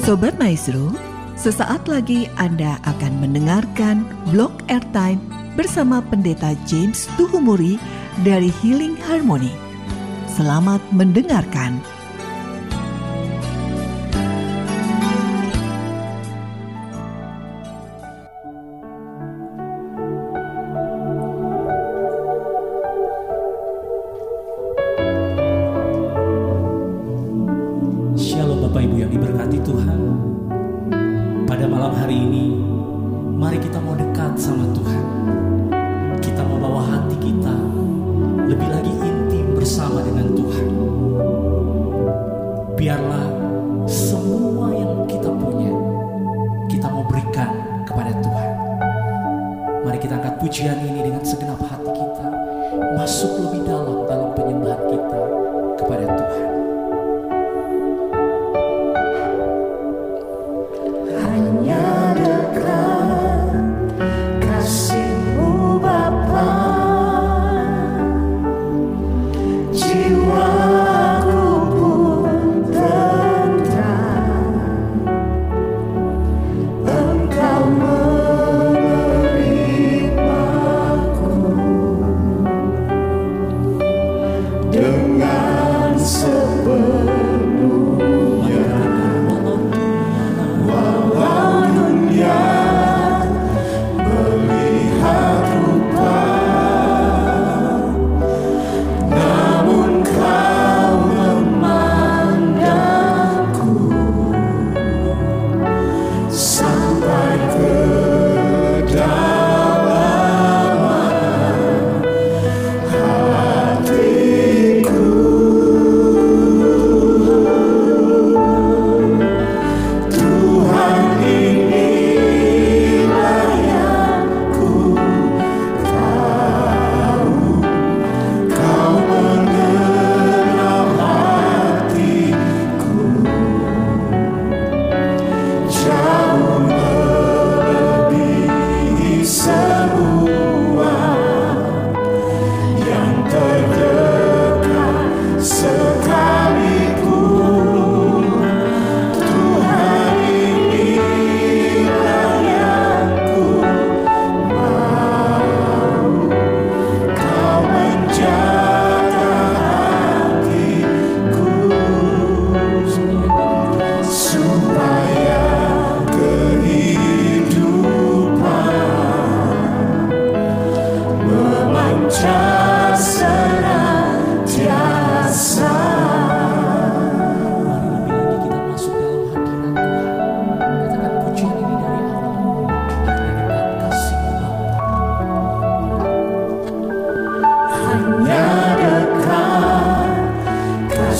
Sobat Maestro, sesaat lagi Anda akan mendengarkan blog airtime bersama Pendeta James Tuhumuri dari Healing Harmony. Selamat mendengarkan. pujian ini dengan segenap hati kita. Masuk lebih dalam dalam penyembahan kita.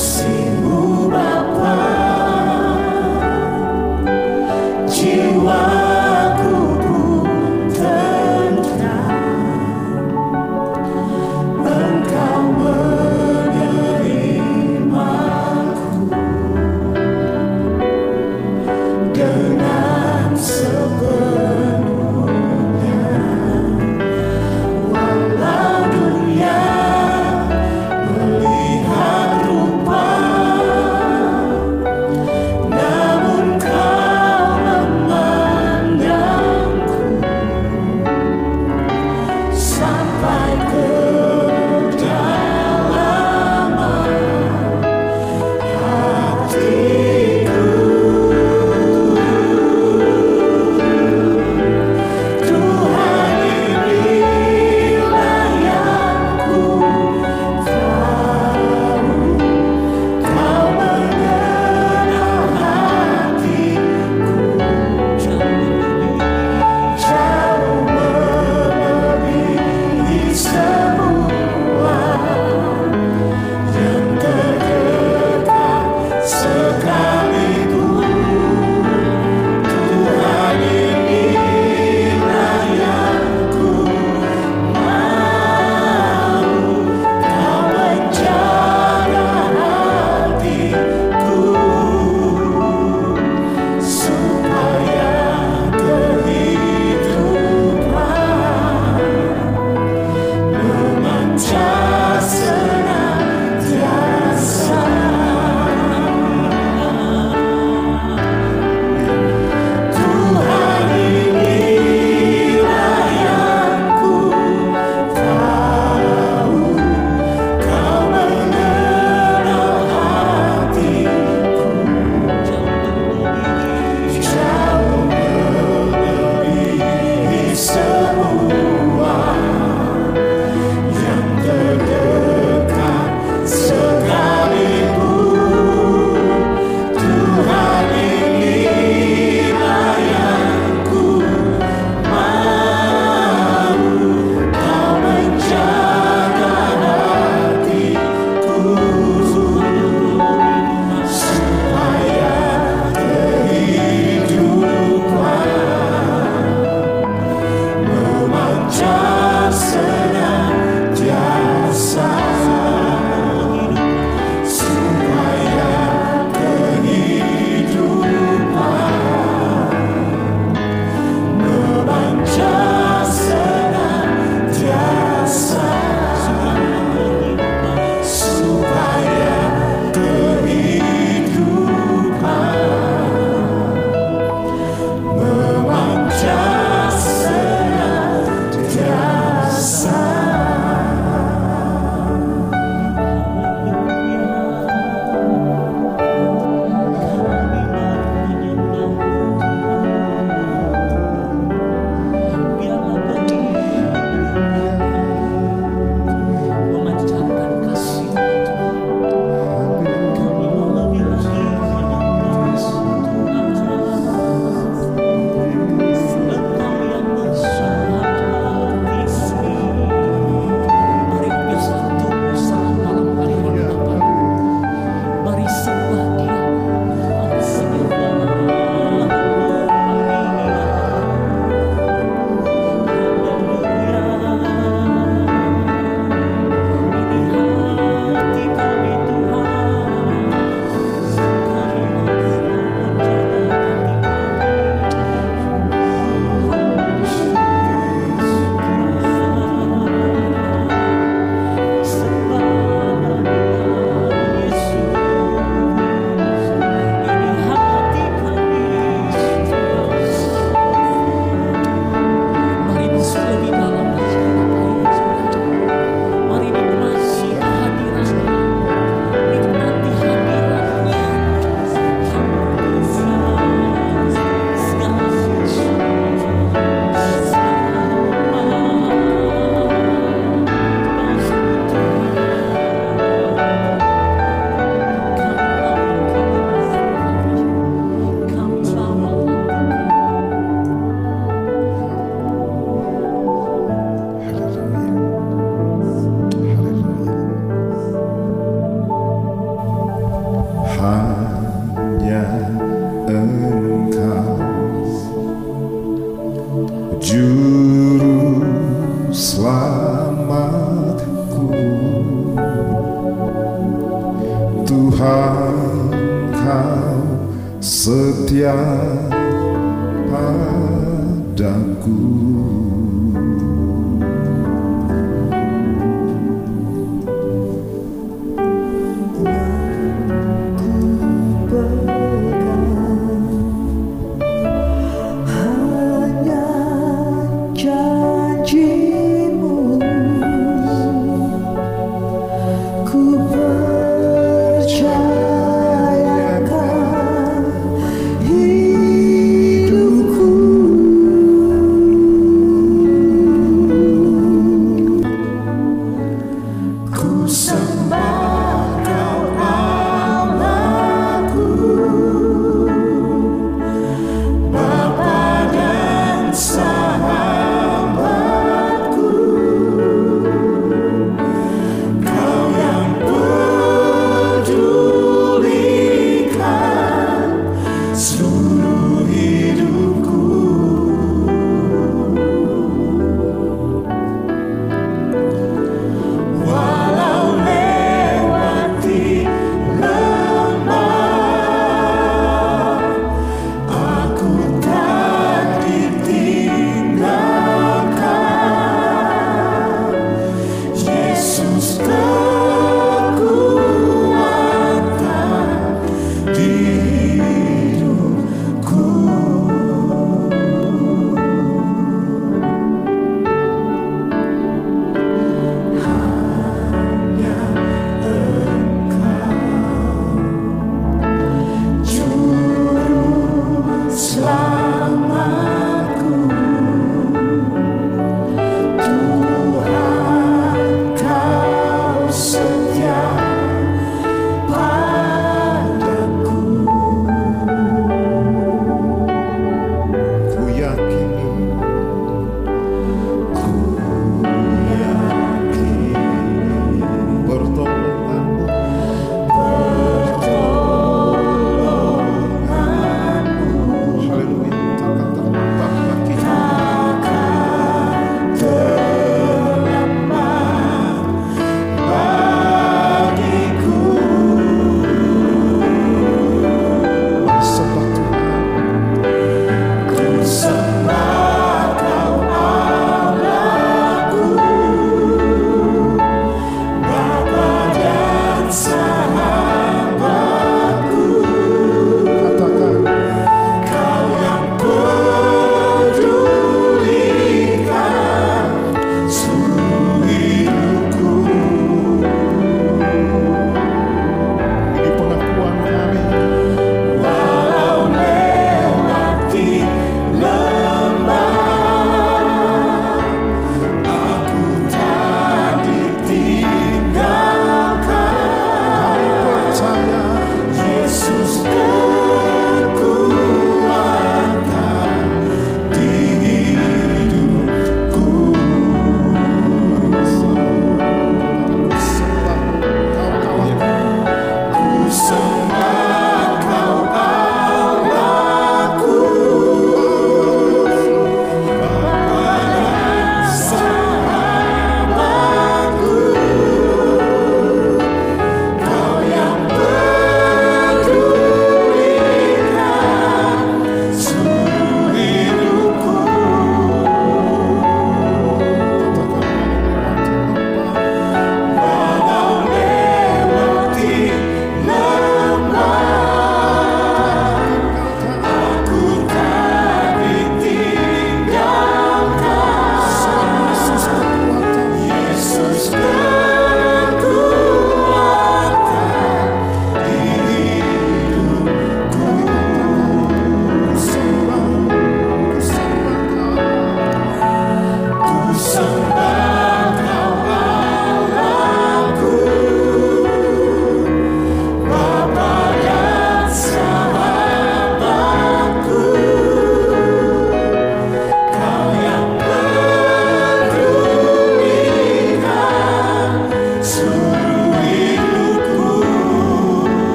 see.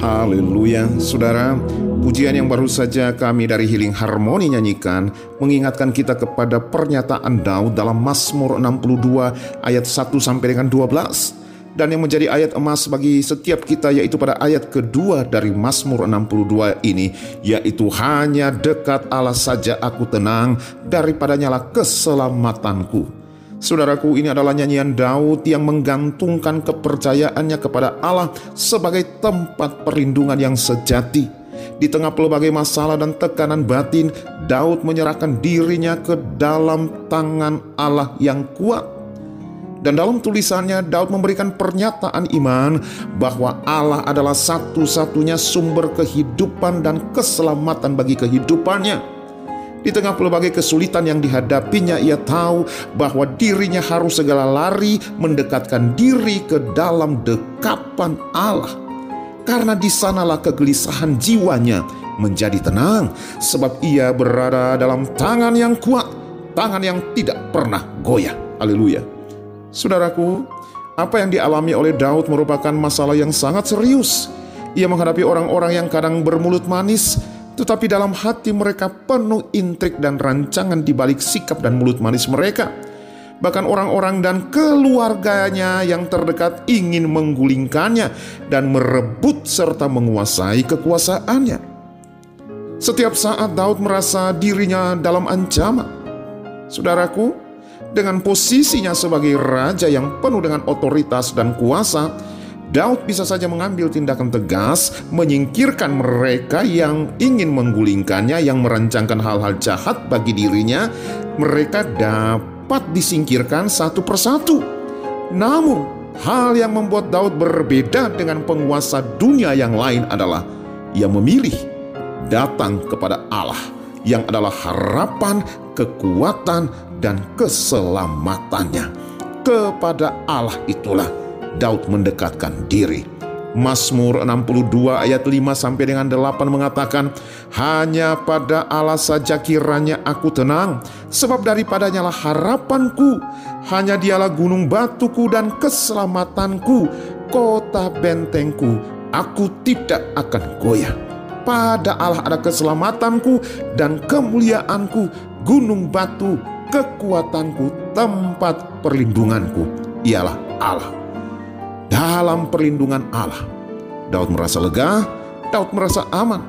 Haleluya, saudara. Pujian yang baru saja kami dari Healing Harmony nyanyikan mengingatkan kita kepada pernyataan Daud dalam Mazmur 62 ayat 1 sampai dengan 12 dan yang menjadi ayat emas bagi setiap kita yaitu pada ayat kedua dari Mazmur 62 ini yaitu hanya dekat Allah saja aku tenang daripadanya lah keselamatanku. Saudaraku, ini adalah nyanyian Daud yang menggantungkan kepercayaannya kepada Allah sebagai tempat perlindungan yang sejati. Di tengah pelbagai masalah dan tekanan batin, Daud menyerahkan dirinya ke dalam tangan Allah yang kuat. Dan dalam tulisannya, Daud memberikan pernyataan iman bahwa Allah adalah satu-satunya sumber kehidupan dan keselamatan bagi kehidupannya. Di tengah pelbagai kesulitan yang dihadapinya, ia tahu bahwa dirinya harus segala lari mendekatkan diri ke dalam dekapan Allah. Karena di sanalah kegelisahan jiwanya menjadi tenang, sebab ia berada dalam tangan yang kuat, tangan yang tidak pernah goyah. Haleluya. Saudaraku, apa yang dialami oleh Daud merupakan masalah yang sangat serius. Ia menghadapi orang-orang yang kadang bermulut manis, tetapi dalam hati mereka penuh intrik dan rancangan di balik sikap dan mulut manis mereka. Bahkan orang-orang dan keluarganya yang terdekat ingin menggulingkannya dan merebut serta menguasai kekuasaannya. Setiap saat Daud merasa dirinya dalam ancaman. Saudaraku, dengan posisinya sebagai raja yang penuh dengan otoritas dan kuasa, Daud bisa saja mengambil tindakan tegas, menyingkirkan mereka yang ingin menggulingkannya, yang merancangkan hal-hal jahat bagi dirinya. Mereka dapat disingkirkan satu persatu. Namun, hal yang membuat Daud berbeda dengan penguasa dunia yang lain adalah ia memilih datang kepada Allah yang adalah harapan, kekuatan, dan keselamatannya. Kepada Allah itulah Daud mendekatkan diri. Mazmur 62 ayat 5 sampai dengan 8 mengatakan, Hanya pada Allah saja kiranya aku tenang, sebab daripadanya lah harapanku. Hanya dialah gunung batuku dan keselamatanku, kota bentengku, aku tidak akan goyah. Pada Allah ada keselamatanku dan kemuliaanku, gunung batu, kekuatanku, tempat perlindunganku. Ialah Allah dalam perlindungan Allah. Daud merasa lega, Daud merasa aman.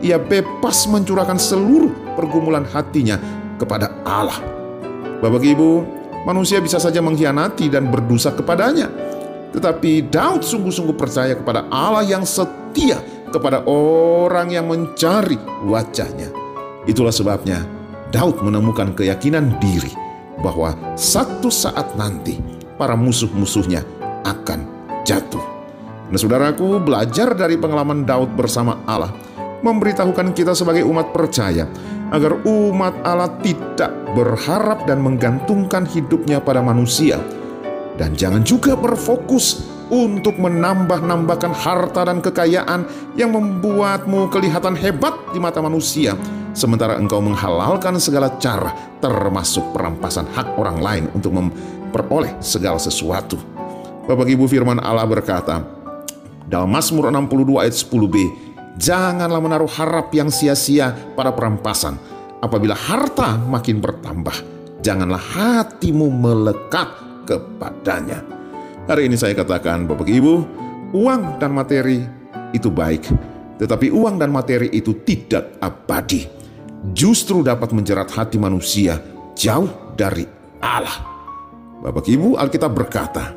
Ia bebas mencurahkan seluruh pergumulan hatinya kepada Allah. Bapak Ibu, manusia bisa saja mengkhianati dan berdosa kepadanya. Tetapi Daud sungguh-sungguh percaya kepada Allah yang setia kepada orang yang mencari wajahnya. Itulah sebabnya Daud menemukan keyakinan diri bahwa satu saat nanti para musuh-musuhnya akan jatuh. Nah saudaraku, belajar dari pengalaman Daud bersama Allah memberitahukan kita sebagai umat percaya agar umat Allah tidak berharap dan menggantungkan hidupnya pada manusia dan jangan juga berfokus untuk menambah-nambahkan harta dan kekayaan yang membuatmu kelihatan hebat di mata manusia sementara engkau menghalalkan segala cara termasuk perampasan hak orang lain untuk memperoleh segala sesuatu. Bapak Ibu firman Allah berkata, dalam Mazmur 62 ayat 10b, Janganlah menaruh harap yang sia-sia pada perampasan. Apabila harta makin bertambah, janganlah hatimu melekat kepadanya. Hari ini saya katakan Bapak Ibu, uang dan materi itu baik, tetapi uang dan materi itu tidak abadi. Justru dapat menjerat hati manusia jauh dari Allah. Bapak Ibu, Alkitab berkata,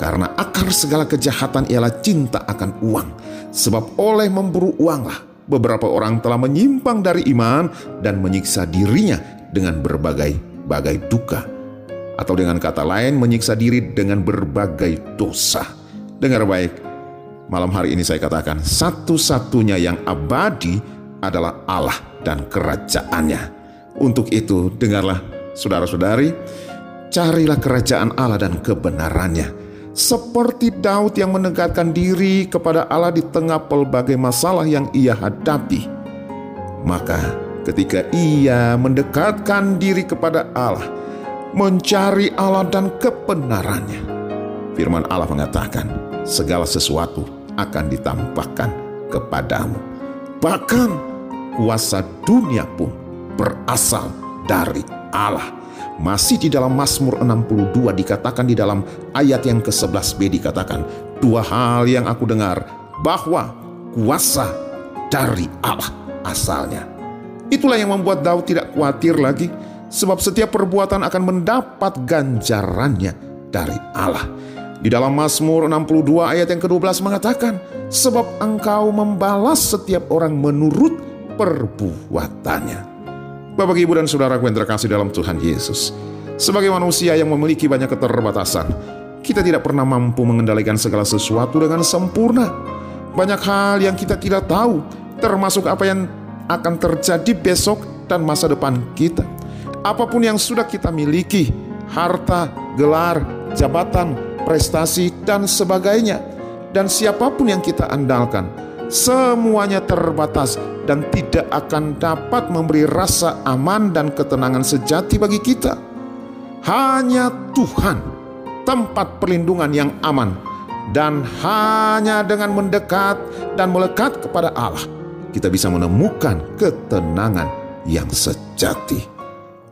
karena akar segala kejahatan ialah cinta akan uang. Sebab oleh memburu uanglah beberapa orang telah menyimpang dari iman dan menyiksa dirinya dengan berbagai-bagai duka. Atau dengan kata lain menyiksa diri dengan berbagai dosa. Dengar baik, malam hari ini saya katakan satu-satunya yang abadi adalah Allah dan kerajaannya. Untuk itu dengarlah saudara-saudari, carilah kerajaan Allah dan kebenarannya seperti Daud yang menegakkan diri kepada Allah di tengah pelbagai masalah yang ia hadapi. Maka, ketika ia mendekatkan diri kepada Allah, mencari Allah dan kebenarannya, firman Allah mengatakan, segala sesuatu akan ditampakkan kepadamu. Bahkan kuasa dunia pun berasal dari Allah. Masih di dalam Mazmur 62 dikatakan di dalam ayat yang ke-11b dikatakan, dua hal yang aku dengar bahwa kuasa dari Allah asalnya. Itulah yang membuat Daud tidak khawatir lagi sebab setiap perbuatan akan mendapat ganjarannya dari Allah. Di dalam Mazmur 62 ayat yang ke-12 mengatakan, sebab engkau membalas setiap orang menurut perbuatannya. Bapak, Ibu, dan Saudaraku yang terkasih dalam Tuhan Yesus. Sebagai manusia yang memiliki banyak keterbatasan, kita tidak pernah mampu mengendalikan segala sesuatu dengan sempurna. Banyak hal yang kita tidak tahu, termasuk apa yang akan terjadi besok dan masa depan kita. Apa pun yang sudah kita miliki, harta, gelar, jabatan, prestasi, dan sebagainya, dan siapa pun yang kita andalkan, semuanya terbatas dan tidak akan dapat memberi rasa aman dan ketenangan sejati bagi kita. Hanya Tuhan, tempat perlindungan yang aman, dan hanya dengan mendekat dan melekat kepada Allah, kita bisa menemukan ketenangan yang sejati.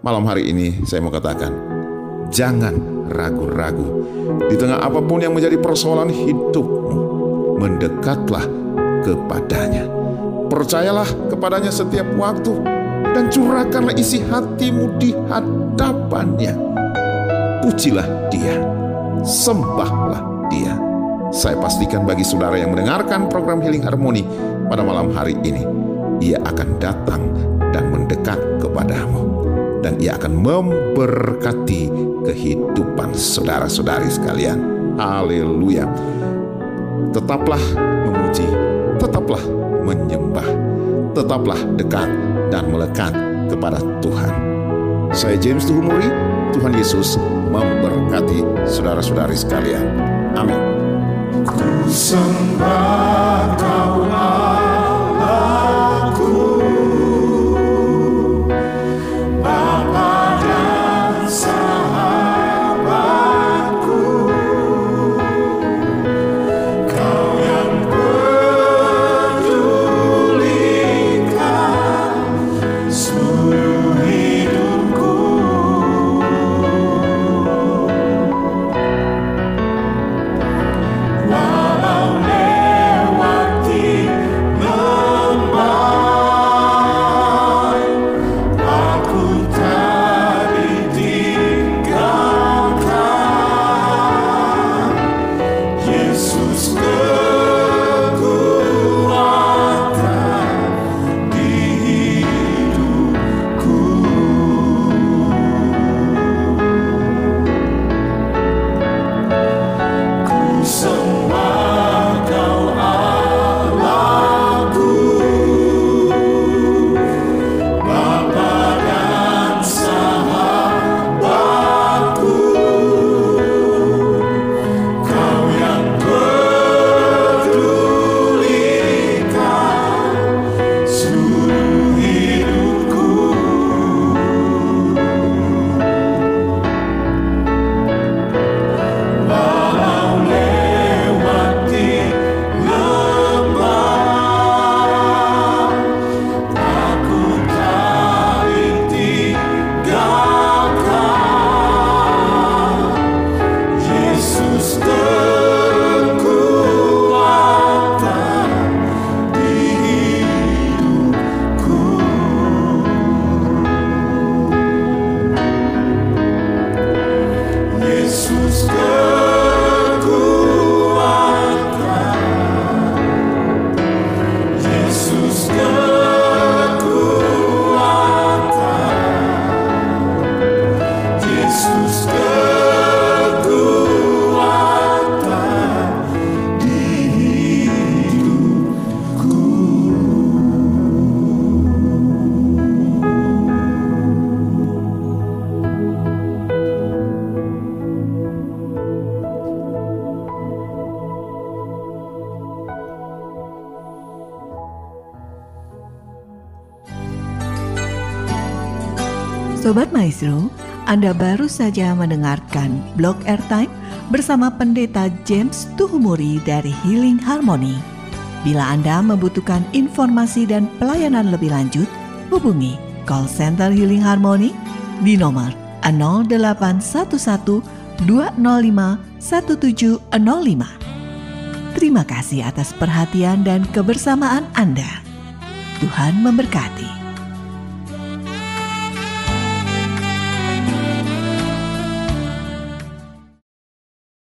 Malam hari ini, saya mau katakan, jangan ragu-ragu di tengah apa pun yang menjadi persoalan hidupmu. Mendekatlah kepadanya. Percayalah kepadanya setiap waktu dan curahkanlah isi hatimu di hadapannya. Pujilah dia, sembahlah dia. Saya pastikan bagi saudara yang mendengarkan program Healing Harmony pada malam hari ini, ia akan datang dan mendekat kepadamu. Dan ia akan memberkati kehidupan saudara-saudari sekalian. Haleluya. Tetaplah memuji, tetaplah menyembah, tetaplah dekat dan melekat kepada Tuhan. Saya James Tuhumuri, Tuhan Yesus memberkati saudara-saudari sekalian. Amin. Ku Sobat Maestro, Anda baru saja mendengarkan blog airtime bersama Pendeta James Tuhumuri dari Healing Harmony. Bila Anda membutuhkan informasi dan pelayanan lebih lanjut, hubungi call center Healing Harmony di nomor 0811 205 1705. Terima kasih atas perhatian dan kebersamaan Anda. Tuhan memberkati.